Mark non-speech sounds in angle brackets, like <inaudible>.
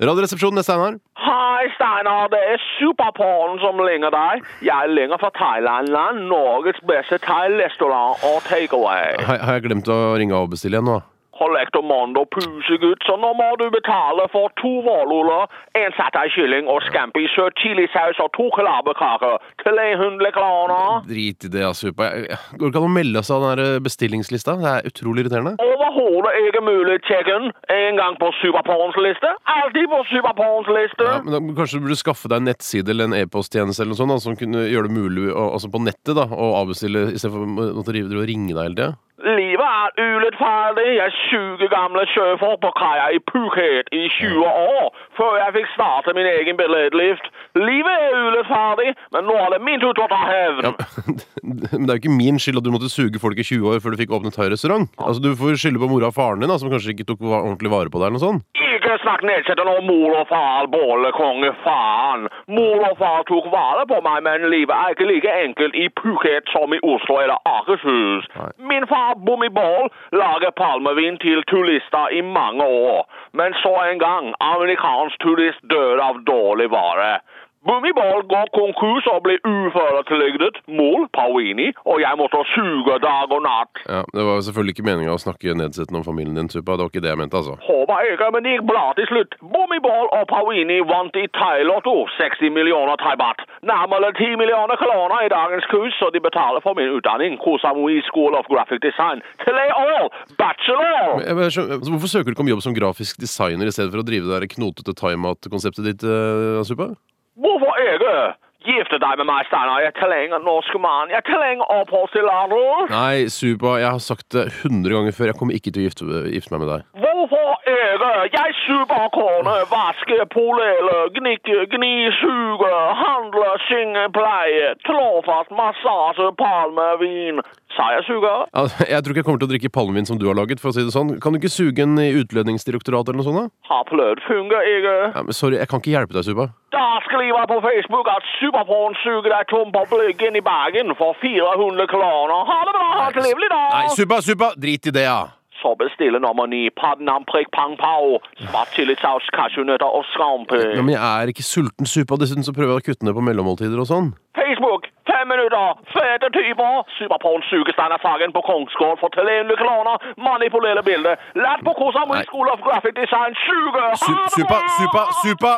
Radioresepsjonen, er Steinar. Hei, Steinar. Det er Superporn som ringer deg. Jeg ringer fra Thailand, Norges beste thai-restaurant og takeaway. Har, har jeg glemt å ringe og bestille igjen nå? kollektormando pusegutt, så nå må du betale for to vårluller, en satay-kylling og scampi søt chilisaus og to klabbekaker til 100 kroner. Drit i det, ja, Supa. Jeg- jeg- Går det ikke an å melde seg av den bestillingslista? Det er utrolig irriterende. Overhodet ikke mulig, checken. En gang på Superporns liste, alltid på Superporns liste. Ja, men da, Kanskje du burde skaffe deg en nettside eller en e-posttjeneste eller noe sånt, da, som kunne gjøre det mulig å, altså på nettet da, å avbestille istedenfor å ringe deg hele tida? Er urettferdig. Jeg suger gamle sjøfolk på kaia i Phuket i 20 år før jeg fikk starte min egen billedlift. Livet er urettferdig, men nå er det min tur til å ta hevn. Ja, <laughs> men det er jo ikke min skyld at du måtte suge folk i 20 år før du fikk åpnet thai-restaurant. Altså, du får skylde på mora og faren din, da, som kanskje ikke tok ordentlig vare på deg. eller noe sånt. Ikke snakk nedsettende om mor og far, bollekonge, faen. Mor og far tok vare på meg, men livet er ikke like enkelt i Phuket som i Oslo eller Akershus. Nei. Min far, Bommiball, lager palmevin til turister i mange år. Men så en gang, amerikansk turist dør av dårlig vare. Bommiball går konkurs og blir uføretrygdet, mor, Pauini, og jeg måtte suge dag og natt. Ja, Det var selvfølgelig ikke meninga å snakke nedsettende om familien din, Supa. Det var ikke det jeg mente, altså. Håper ikke, men det gikk bra til slutt. Bommiball og Pauini vant i Thai-lotto 60 millioner thai-baht. Nærmere 10 millioner kroner i dagens kurs, så de betaler for min utdanning. Kosamui School of Graphic Design. Tre år! Bachelor! Jeg, jeg, skjønner- altså, hvorfor søker du ikke om jobb som grafisk designer i stedet for å drive det der knotete thaimat-konseptet ditt, uh, Supa? Hvorfor ikke? Gifte deg med meg, Steinar. Jeg trenger norsk mann. Jeg trenger oppholdstillatelse. Nei, Suba, jeg har sagt det 100 ganger før. Jeg kommer ikke til å gifte, gifte meg med deg. Hvorfor ikke? Jeg super kone, vaske, polere, gnikke, gni, suge, handle, synge, pleie, tråfast, massasje, palmevin. Sa jeg suger? Altså, jeg tror ikke jeg kommer til å drikke palmevin som du har laget. for å si det sånn. Kan du ikke suge en i Utlendingsdirektoratet eller noe sånt? da? Har prøvd, fungerer ikke. Ja, men sorry, jeg kan ikke hjelpe deg, Supa. Skriver på Facebook at Superporn suger deg tom på blyggen i Bergen for 400 kroner. Ha det bra, ha en trivelig dag! Nei, super, super, Drit i det, ja! Så bestiller nummer ni padnam prikk pang pao, svart chilisaus, cashewnøtter og scampi. ja! Men jeg er ikke sulten, Supa. Dessuten så prøver jeg å kutte ned på mellommåltider og sånn. Facebook, fem minutter, fete typer, Superporn suger er fargen på Kongsgård for 300 kroner, manipulerer bildet, lært på Nei. School of Graphic Design, suger, Su bra! Supa, Supa!